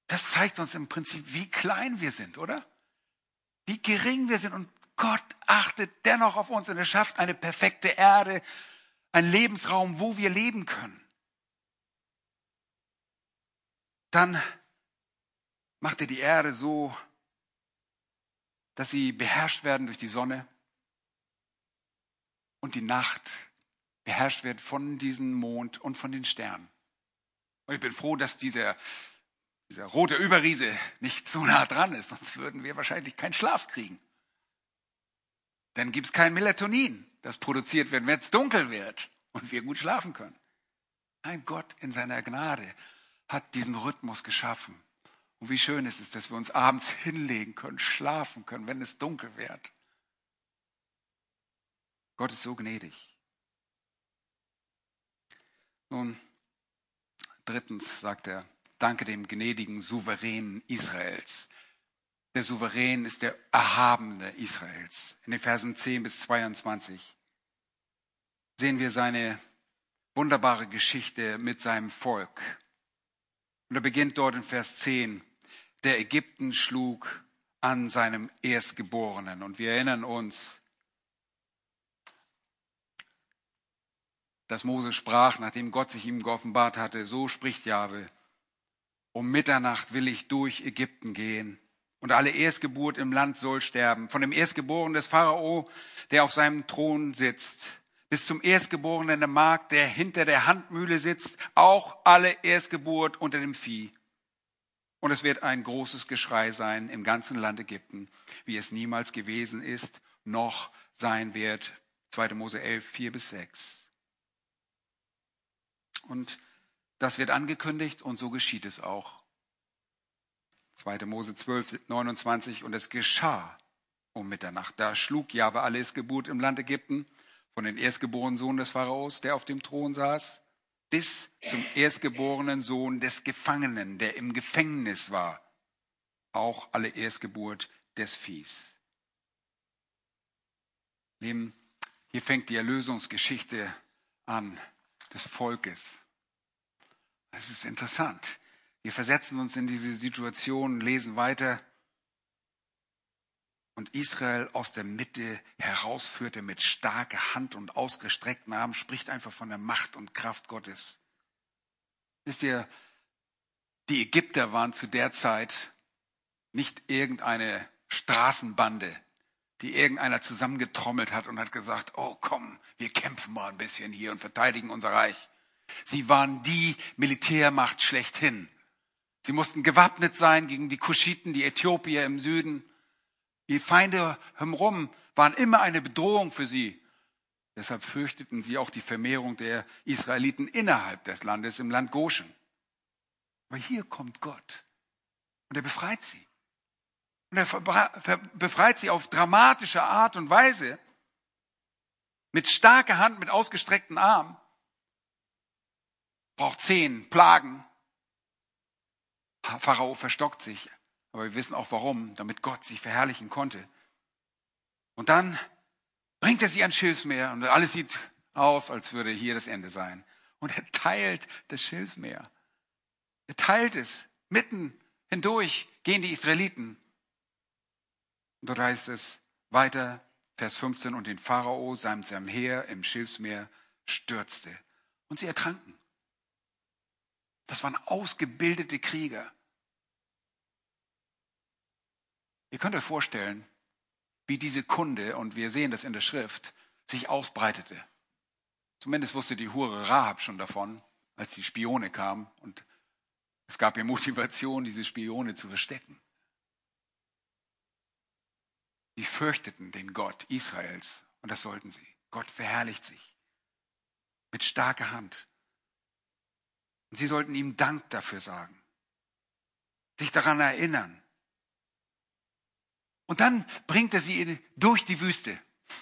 Das zeigt uns im Prinzip, wie klein wir sind, oder? Wie gering wir sind. Und Gott achtet dennoch auf uns und er schafft eine perfekte Erde, einen Lebensraum, wo wir leben können. Dann macht er die Erde so, dass sie beherrscht werden durch die Sonne und die Nacht beherrscht wird von diesem Mond und von den Sternen. Und ich bin froh, dass dieser dieser rote Überriese nicht so nah dran ist, sonst würden wir wahrscheinlich keinen Schlaf kriegen. Dann gibt es kein Melatonin, das produziert wird, wenn es dunkel wird und wir gut schlafen können. Ein Gott in seiner Gnade hat diesen Rhythmus geschaffen. Und wie schön ist es, dass wir uns abends hinlegen können, schlafen können, wenn es dunkel wird. Gott ist so gnädig. Nun, drittens sagt er, Danke dem gnädigen Souverän Israels. Der Souverän ist der Erhabene Israels. In den Versen 10 bis 22 sehen wir seine wunderbare Geschichte mit seinem Volk. Und er beginnt dort in Vers 10. Der Ägypten schlug an seinem Erstgeborenen. Und wir erinnern uns, dass Mose sprach, nachdem Gott sich ihm geoffenbart hatte, so spricht Jahwe, um Mitternacht will ich durch Ägypten gehen. Und alle Erstgeburt im Land soll sterben. Von dem Erstgeborenen des Pharao, der auf seinem Thron sitzt, bis zum Erstgeborenen der Magd, der hinter der Handmühle sitzt, auch alle Erstgeburt unter dem Vieh. Und es wird ein großes Geschrei sein im ganzen Land Ägypten, wie es niemals gewesen ist, noch sein wird. 2. Mose 11, 4 bis 6. Und das wird angekündigt und so geschieht es auch. 2. Mose 12, 29 und es geschah um Mitternacht. Da schlug Jahwe alle Erstgeburt im Land Ägypten von den erstgeborenen Sohn des Pharaos, der auf dem Thron saß, bis zum erstgeborenen Sohn des Gefangenen, der im Gefängnis war. Auch alle Erstgeburt des Viehs. Lieben, hier fängt die Erlösungsgeschichte an des Volkes. Es ist interessant. Wir versetzen uns in diese Situation, lesen weiter. Und Israel aus der Mitte herausführte mit starker Hand und ausgestreckten Armen, spricht einfach von der Macht und Kraft Gottes. Wisst ihr, die Ägypter waren zu der Zeit nicht irgendeine Straßenbande, die irgendeiner zusammengetrommelt hat und hat gesagt, oh komm, wir kämpfen mal ein bisschen hier und verteidigen unser Reich. Sie waren die Militärmacht schlechthin. Sie mussten gewappnet sein gegen die Kuschiten, die Äthiopier im Süden. Die Feinde herum waren immer eine Bedrohung für sie. Deshalb fürchteten sie auch die Vermehrung der Israeliten innerhalb des Landes, im Land Goshen. Aber hier kommt Gott und er befreit sie. Und er befreit sie auf dramatische Art und Weise, mit starker Hand, mit ausgestreckten Armen braucht zehn Plagen. Pharao verstockt sich, aber wir wissen auch warum, damit Gott sich verherrlichen konnte. Und dann bringt er sie ans Schilfsmeer und alles sieht aus, als würde hier das Ende sein. Und er teilt das Schilfsmeer. Er teilt es. Mitten hindurch gehen die Israeliten. Und dort heißt es weiter, Vers 15, und den Pharao samt seinem Heer im Schilfsmeer stürzte. Und sie ertranken. Das waren ausgebildete Krieger. Ihr könnt euch vorstellen, wie diese Kunde, und wir sehen das in der Schrift, sich ausbreitete. Zumindest wusste die Hure Rahab schon davon, als die Spione kamen und es gab ihr Motivation, diese Spione zu verstecken. Die fürchteten den Gott Israels und das sollten sie. Gott verherrlicht sich mit starker Hand. Und sie sollten ihm Dank dafür sagen, sich daran erinnern. Und dann bringt er sie durch die Wüste.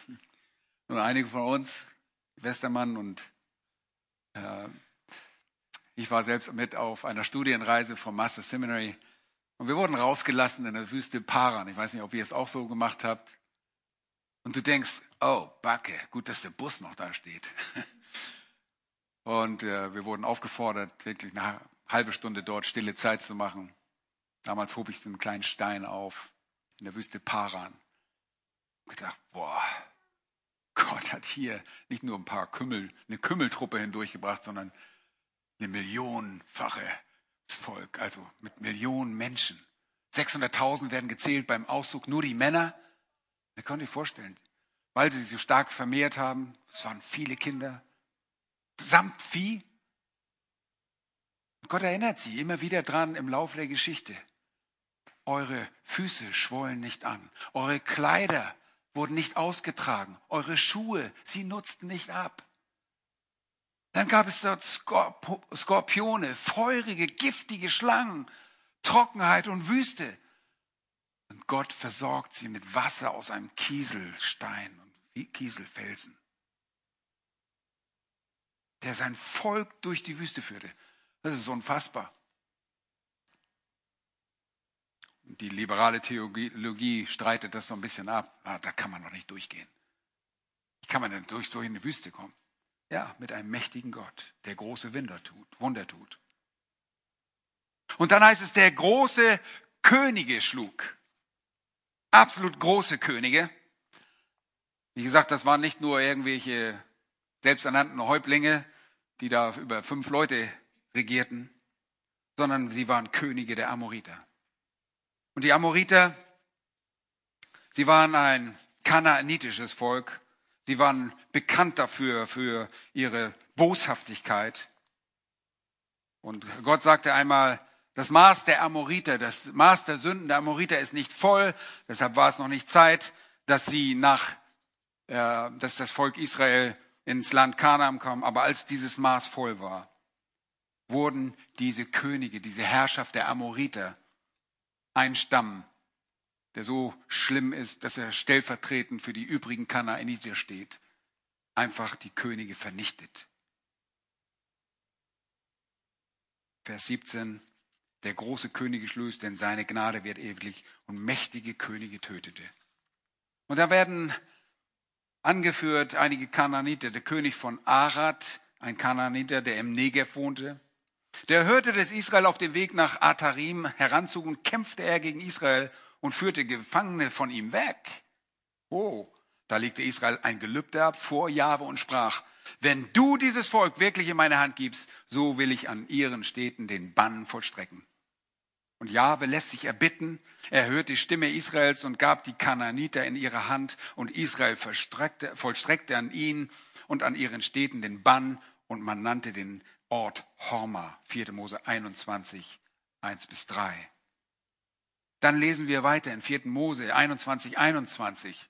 Und einige von uns, Westermann und äh, Ich war selbst mit auf einer Studienreise vom Master Seminary und wir wurden rausgelassen in der Wüste Paran. Ich weiß nicht, ob ihr es auch so gemacht habt. Und du denkst, oh, Backe, gut, dass der Bus noch da steht. Und äh, wir wurden aufgefordert, wirklich eine halbe Stunde dort stille Zeit zu machen. Damals hob ich so einen kleinen Stein auf in der Wüste Paran. Und gedacht, boah, Gott hat hier nicht nur ein paar Kümmel, eine Kümmeltruppe hindurchgebracht, sondern eine millionenfache Volk, also mit Millionen Menschen. 600.000 werden gezählt beim Auszug, nur die Männer. Ihr könnt euch vorstellen, weil sie sich so stark vermehrt haben, es waren viele Kinder, samt Vieh. Und Gott erinnert sie immer wieder dran im Laufe der Geschichte. Eure Füße schwollen nicht an, eure Kleider wurden nicht ausgetragen, eure Schuhe, sie nutzten nicht ab. Dann gab es dort Skorpione, feurige, giftige Schlangen, Trockenheit und Wüste. Und Gott versorgt sie mit Wasser aus einem Kieselstein und Kieselfelsen, der sein Volk durch die Wüste führte. Das ist unfassbar. Die liberale Theologie streitet das so ein bisschen ab. Ah, da kann man doch nicht durchgehen. Wie kann man denn durch so in die Wüste kommen? Ja, mit einem mächtigen Gott, der große Wunder tut, Wunder tut. Und dann heißt es, der große Könige schlug. Absolut große Könige. Wie gesagt, das waren nicht nur irgendwelche selbsternannten Häuptlinge, die da über fünf Leute regierten, sondern sie waren Könige der Amoriter. Und die Amoriter, sie waren ein kanaanitisches Volk, Sie waren bekannt dafür, für ihre Boshaftigkeit. Und Gott sagte einmal, das Maß der Amoriter, das Maß der Sünden der Amoriter ist nicht voll, deshalb war es noch nicht Zeit, dass sie nach, äh, dass das Volk Israel ins Land Kanaan kam. Aber als dieses Maß voll war, wurden diese Könige, diese Herrschaft der Amoriter, ein Stamm der so schlimm ist, dass er stellvertretend für die übrigen Kanaaniter steht, einfach die Könige vernichtet. Vers 17, der große König löst, denn seine Gnade wird ewig und mächtige Könige tötete. Und da werden angeführt einige Kanaaniter, der König von Arad, ein Kanaaniter, der im Negev wohnte. Der hörte, dass Israel auf dem Weg nach Atarim heranzog und kämpfte er gegen Israel und führte Gefangene von ihm weg. Oh, da legte Israel ein Gelübde ab vor Jahwe und sprach, wenn du dieses Volk wirklich in meine Hand gibst, so will ich an ihren Städten den Bann vollstrecken. Und Jahwe lässt sich erbitten, er hört die Stimme Israels und gab die Kanaaniter in ihre Hand und Israel vollstreckte an ihnen und an ihren Städten den Bann und man nannte den Ort Horma, 4. Mose 21, 1 bis 3. Dann lesen wir weiter in 4. Mose 21, 21.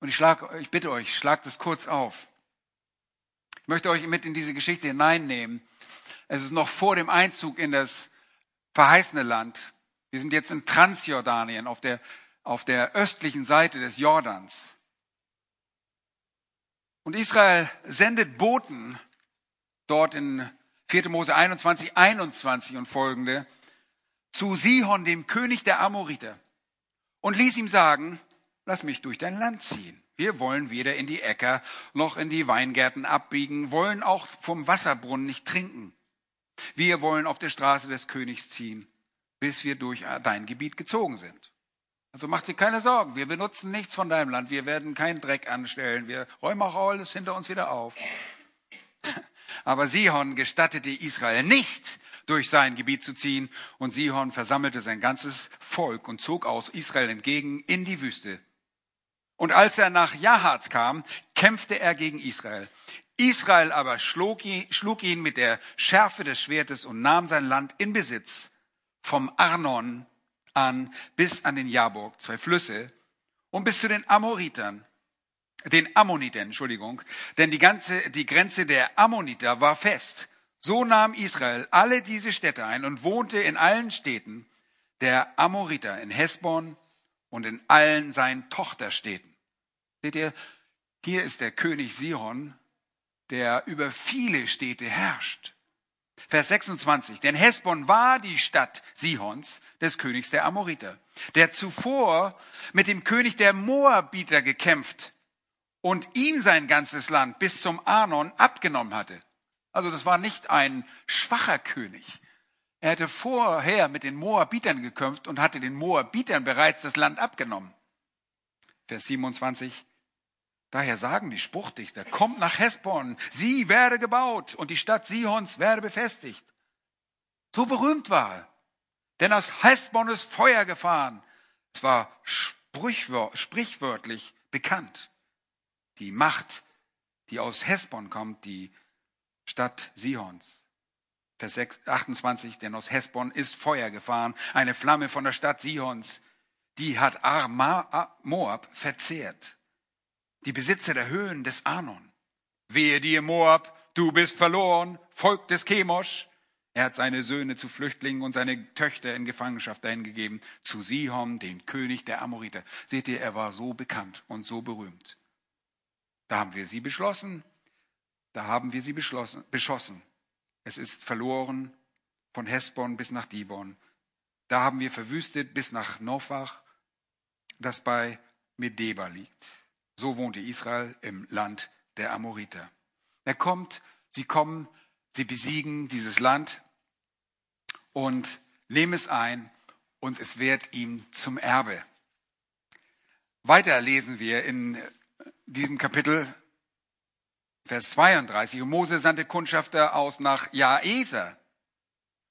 Und ich, schlag, ich bitte euch, schlagt es kurz auf. Ich möchte euch mit in diese Geschichte hineinnehmen. Es ist noch vor dem Einzug in das verheißene Land. Wir sind jetzt in Transjordanien, auf der, auf der östlichen Seite des Jordans. Und Israel sendet Boten dort in 4. Mose 21, 21 und folgende zu Sihon, dem König der Amoriter, und ließ ihm sagen, lass mich durch dein Land ziehen. Wir wollen weder in die Äcker noch in die Weingärten abbiegen, wollen auch vom Wasserbrunnen nicht trinken. Wir wollen auf der Straße des Königs ziehen, bis wir durch dein Gebiet gezogen sind. Also mach dir keine Sorgen, wir benutzen nichts von deinem Land, wir werden keinen Dreck anstellen, wir räumen auch alles hinter uns wieder auf. Aber Sihon gestattete Israel nicht, durch sein Gebiet zu ziehen. Und Sihon versammelte sein ganzes Volk und zog aus Israel entgegen in die Wüste. Und als er nach Jahatz kam, kämpfte er gegen Israel. Israel aber schlug ihn, schlug ihn mit der Schärfe des Schwertes und nahm sein Land in Besitz vom Arnon an bis an den Jabok, zwei Flüsse, und bis zu den Amoritern, den Ammonitern, Entschuldigung, denn die ganze, die Grenze der Ammoniter war fest. So nahm Israel alle diese Städte ein und wohnte in allen Städten der Amoriter in Hesbon und in allen seinen Tochterstädten. Seht ihr, hier ist der König Sihon, der über viele Städte herrscht. Vers 26. Denn Hesbon war die Stadt Sihons, des Königs der Amoriter, der zuvor mit dem König der Moabiter gekämpft und ihm sein ganzes Land bis zum Arnon abgenommen hatte. Also das war nicht ein schwacher König. Er hatte vorher mit den Moabitern gekämpft und hatte den Moabitern bereits das Land abgenommen. Vers 27. Daher sagen die Spruchdichter, kommt nach Hesbon, sie werde gebaut und die Stadt Sihons werde befestigt. So berühmt war er. Denn aus Hesbon ist Feuer gefahren. Es war sprichwörtlich bekannt. Die Macht, die aus Hesbon kommt, die Stadt Sihons. Vers 28, denn aus Hesbon ist Feuer gefahren, eine Flamme von der Stadt Sihons. Die hat Moab verzehrt die Besitzer der Höhen des Arnon. Wehe dir, Moab, du bist verloren, Volk des Chemosh. Er hat seine Söhne zu Flüchtlingen und seine Töchter in Gefangenschaft dahingegeben, zu Sihon, dem König der Amoriter. Seht ihr, er war so bekannt und so berühmt. Da haben wir sie beschlossen, da haben wir sie beschlossen, beschossen. Es ist verloren von Hesbon bis nach Dibon. Da haben wir verwüstet bis nach Nofach, das bei Medeba liegt. So wohnte Israel im Land der Amoriter. Er kommt, sie kommen, sie besiegen dieses Land und nehmen es ein und es wird ihm zum Erbe. Weiter lesen wir in diesem Kapitel Vers 32. Und Mose sandte Kundschafter aus nach Jaeser.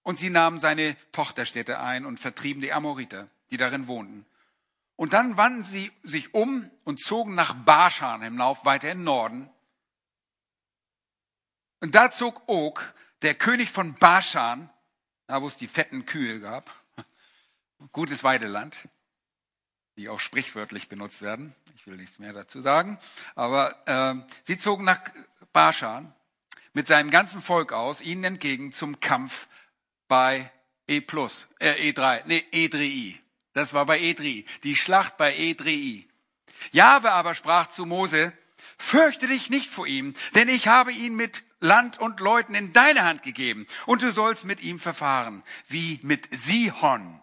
Und sie nahmen seine Tochterstädte ein und vertrieben die Amoriter, die darin wohnten. Und dann wandten sie sich um und zogen nach Baschan im Lauf weiter im Norden. Und da zog Og, der König von Baschan, da wo es die fetten Kühe gab, gutes Weideland, die auch sprichwörtlich benutzt werden. Ich will nichts mehr dazu sagen. Aber äh, sie zogen nach Baschan mit seinem ganzen Volk aus, ihnen entgegen zum Kampf bei E äh, E3, nee, E3i. Das war bei Edri, die Schlacht bei Edrei. Jahwe aber sprach zu Mose, fürchte dich nicht vor ihm, denn ich habe ihn mit Land und Leuten in deine Hand gegeben, und du sollst mit ihm verfahren, wie mit Sihon,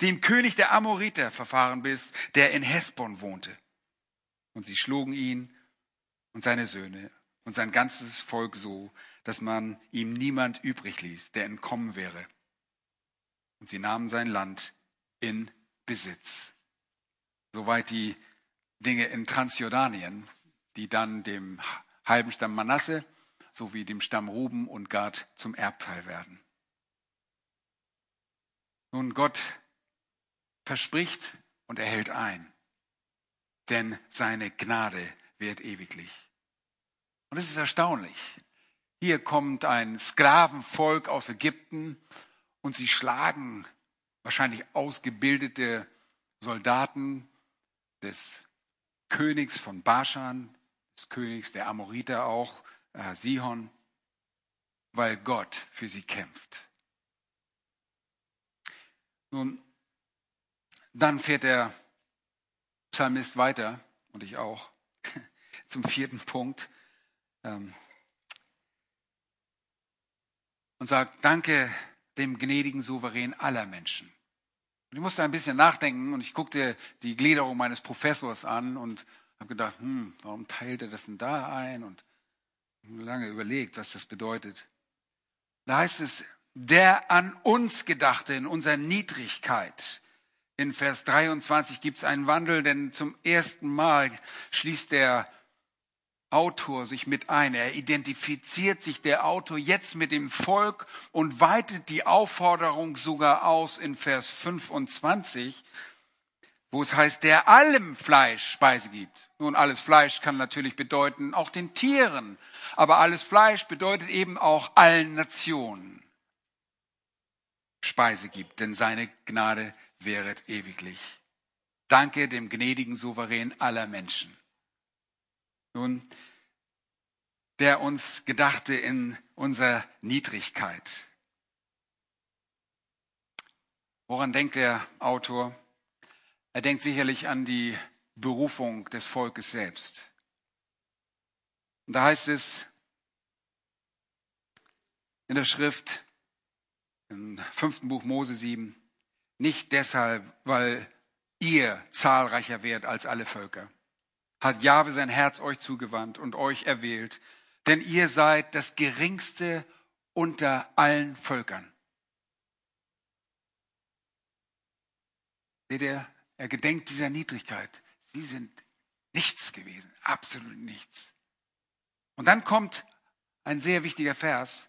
dem König der Amoriter, verfahren bist, der in Hesbon wohnte. Und sie schlugen ihn und seine Söhne und sein ganzes Volk so, dass man ihm niemand übrig ließ, der entkommen wäre. Und sie nahmen sein Land in Besitz. Soweit die Dinge in Transjordanien, die dann dem halben Stamm Manasse sowie dem Stamm Ruben und Gad zum Erbteil werden. Nun, Gott verspricht und er hält ein, denn seine Gnade wird ewiglich. Und es ist erstaunlich. Hier kommt ein Sklavenvolk aus Ägypten und sie schlagen wahrscheinlich ausgebildete Soldaten des Königs von Baschan, des Königs der Amoriter auch, äh, Sihon, weil Gott für sie kämpft. Nun, dann fährt der Psalmist weiter, und ich auch, zum vierten Punkt ähm, und sagt, danke dem gnädigen Souverän aller Menschen. Und ich musste ein bisschen nachdenken und ich guckte die Gliederung meines Professors an und habe gedacht, hm, warum teilt er das denn da ein? Und lange überlegt, was das bedeutet. Da heißt es, der an uns gedachte in unserer Niedrigkeit. In Vers 23 gibt es einen Wandel, denn zum ersten Mal schließt der Autor sich mit ein. Er identifiziert sich der Autor jetzt mit dem Volk und weitet die Aufforderung sogar aus in Vers 25, wo es heißt, der allem Fleisch Speise gibt. Nun, alles Fleisch kann natürlich bedeuten auch den Tieren, aber alles Fleisch bedeutet eben auch allen Nationen Speise gibt, denn seine Gnade wäret ewiglich. Danke dem gnädigen Souverän aller Menschen. Nun, der uns gedachte in unserer Niedrigkeit. Woran denkt der Autor? Er denkt sicherlich an die Berufung des Volkes selbst. Und da heißt es in der Schrift, im fünften Buch Mose 7, nicht deshalb, weil ihr zahlreicher wärt als alle Völker, hat Jahwe sein Herz euch zugewandt und euch erwählt, denn ihr seid das geringste unter allen Völkern. Seht ihr, er gedenkt dieser Niedrigkeit. Sie sind nichts gewesen, absolut nichts. Und dann kommt ein sehr wichtiger Vers,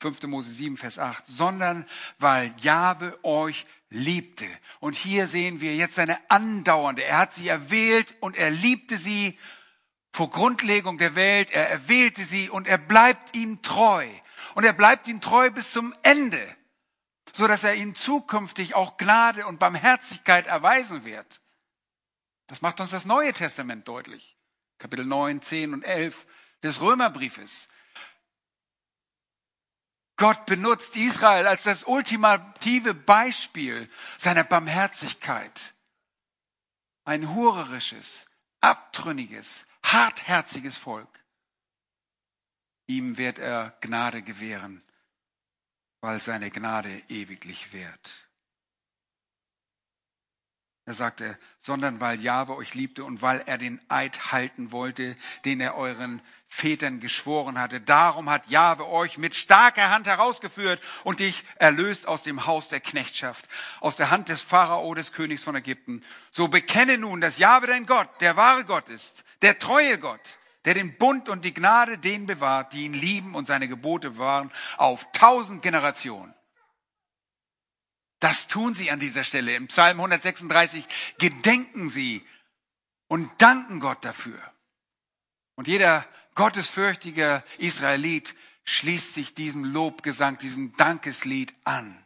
5. Mose 7, Vers 8, sondern weil Jahwe euch liebte. Und hier sehen wir jetzt seine andauernde, er hat sie erwählt und er liebte sie vor Grundlegung der Welt, er erwählte sie und er bleibt ihnen treu. Und er bleibt ihnen treu bis zum Ende so dass er ihnen zukünftig auch Gnade und Barmherzigkeit erweisen wird. Das macht uns das Neue Testament deutlich. Kapitel 9, 10 und 11 des Römerbriefes. Gott benutzt Israel als das ultimative Beispiel seiner Barmherzigkeit. Ein hurerisches, abtrünniges, hartherziges Volk. Ihm wird er Gnade gewähren weil seine Gnade ewiglich währt. Er sagte, sondern weil Jahwe euch liebte und weil er den Eid halten wollte, den er euren Vätern geschworen hatte. Darum hat Jahwe euch mit starker Hand herausgeführt und dich erlöst aus dem Haus der Knechtschaft, aus der Hand des Pharao, des Königs von Ägypten. So bekenne nun, dass Jahwe dein Gott, der wahre Gott ist, der treue Gott, der den Bund und die Gnade denen bewahrt, die ihn lieben und seine Gebote bewahren, auf tausend Generationen. Das tun sie an dieser Stelle. Im Psalm 136 gedenken sie und danken Gott dafür. Und jeder gottesfürchtige Israelit schließt sich diesem Lobgesang, diesem Dankeslied an.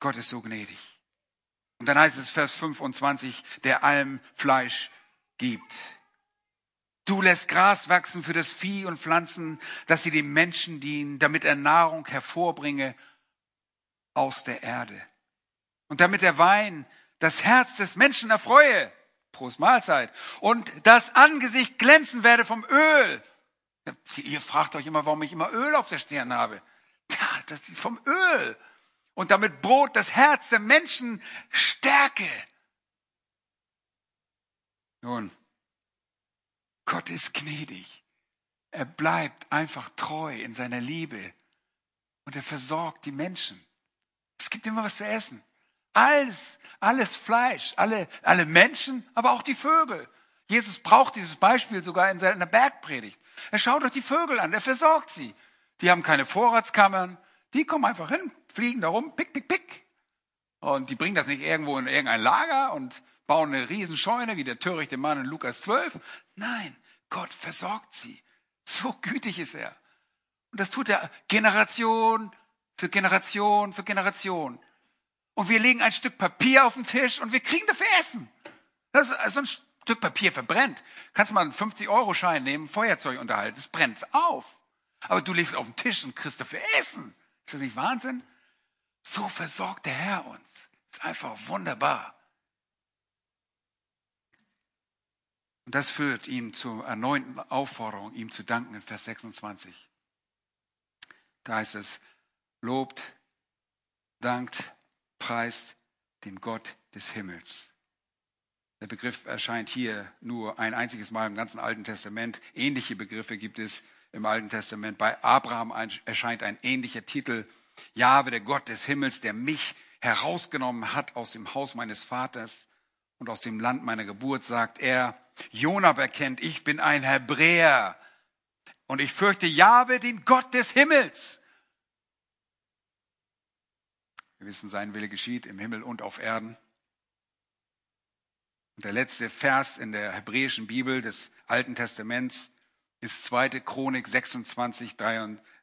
Gott ist so gnädig. Und dann heißt es Vers 25, der allem Fleisch gibt. Du lässt Gras wachsen für das Vieh und Pflanzen, dass sie dem Menschen dienen, damit er Nahrung hervorbringe aus der Erde. Und damit der Wein das Herz des Menschen erfreue. Prost Mahlzeit. Und das Angesicht glänzen werde vom Öl. Ihr fragt euch immer, warum ich immer Öl auf der Stirn habe. Das ist vom Öl. Und damit Brot das Herz der Menschen stärke. Nun, Gott ist gnädig. Er bleibt einfach treu in seiner Liebe und er versorgt die Menschen. Es gibt immer was zu essen. Alles, alles Fleisch, alle, alle Menschen, aber auch die Vögel. Jesus braucht dieses Beispiel sogar in seiner Bergpredigt. Er schaut doch die Vögel an, er versorgt sie. Die haben keine Vorratskammern, die kommen einfach hin, fliegen da rum, pick, pick, pick. Und die bringen das nicht irgendwo in irgendein Lager und bauen eine Riesenscheune wie der törichte Mann in Lukas 12. Nein, Gott versorgt sie. So gütig ist er. Und das tut er Generation für Generation für Generation. Und wir legen ein Stück Papier auf den Tisch und wir kriegen dafür Essen. Das ist, so ein Stück Papier verbrennt. Kannst mal einen 50-Euro-Schein nehmen, Feuerzeug unterhalten, es brennt auf. Aber du legst es auf den Tisch und kriegst dafür Essen. Ist das nicht Wahnsinn? So versorgt der Herr uns. Ist einfach wunderbar. Und das führt ihn zur erneuten Aufforderung, ihm zu danken in Vers 26. Da heißt es, lobt, dankt, preist dem Gott des Himmels. Der Begriff erscheint hier nur ein einziges Mal im ganzen Alten Testament. Ähnliche Begriffe gibt es im Alten Testament. Bei Abraham erscheint ein ähnlicher Titel. Jahwe, der Gott des Himmels, der mich herausgenommen hat aus dem Haus meines Vaters und aus dem Land meiner Geburt, sagt er. Jonah erkennt, ich bin ein Hebräer und ich fürchte Jahwe, den Gott des Himmels. Wir wissen, sein Wille geschieht im Himmel und auf Erden. Und der letzte Vers in der hebräischen Bibel des Alten Testaments ist 2. Chronik 26,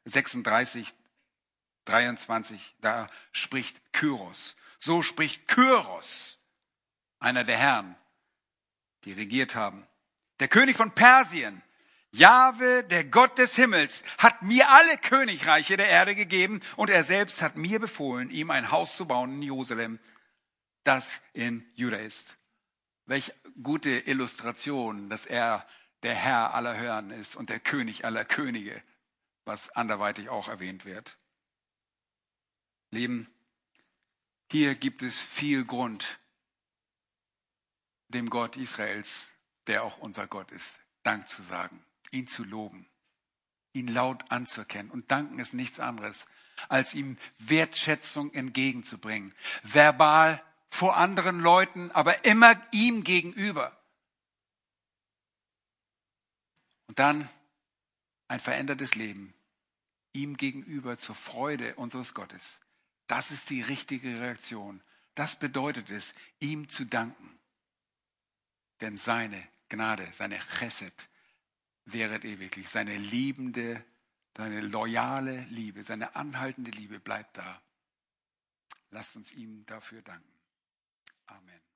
36, 23. Da spricht Kyros. So spricht Kyros, einer der Herren, die regiert haben. Der König von Persien, Jahwe, der Gott des Himmels, hat mir alle Königreiche der Erde gegeben und er selbst hat mir befohlen, ihm ein Haus zu bauen in Jerusalem, das in Juda ist. Welch gute Illustration, dass er der Herr aller Herren ist und der König aller Könige. was anderweitig auch erwähnt wird. Leben, hier gibt es viel Grund, dem Gott Israels, der auch unser Gott ist, Dank zu sagen, ihn zu loben, ihn laut anzuerkennen. Und danken ist nichts anderes, als ihm Wertschätzung entgegenzubringen. Verbal vor anderen Leuten, aber immer ihm gegenüber. Und dann ein verändertes Leben ihm gegenüber zur Freude unseres Gottes. Das ist die richtige Reaktion. Das bedeutet es, ihm zu danken. Denn seine Gnade, seine Chesed wäret ewiglich. Seine liebende, seine loyale Liebe, seine anhaltende Liebe bleibt da. Lasst uns ihm dafür danken. Amen.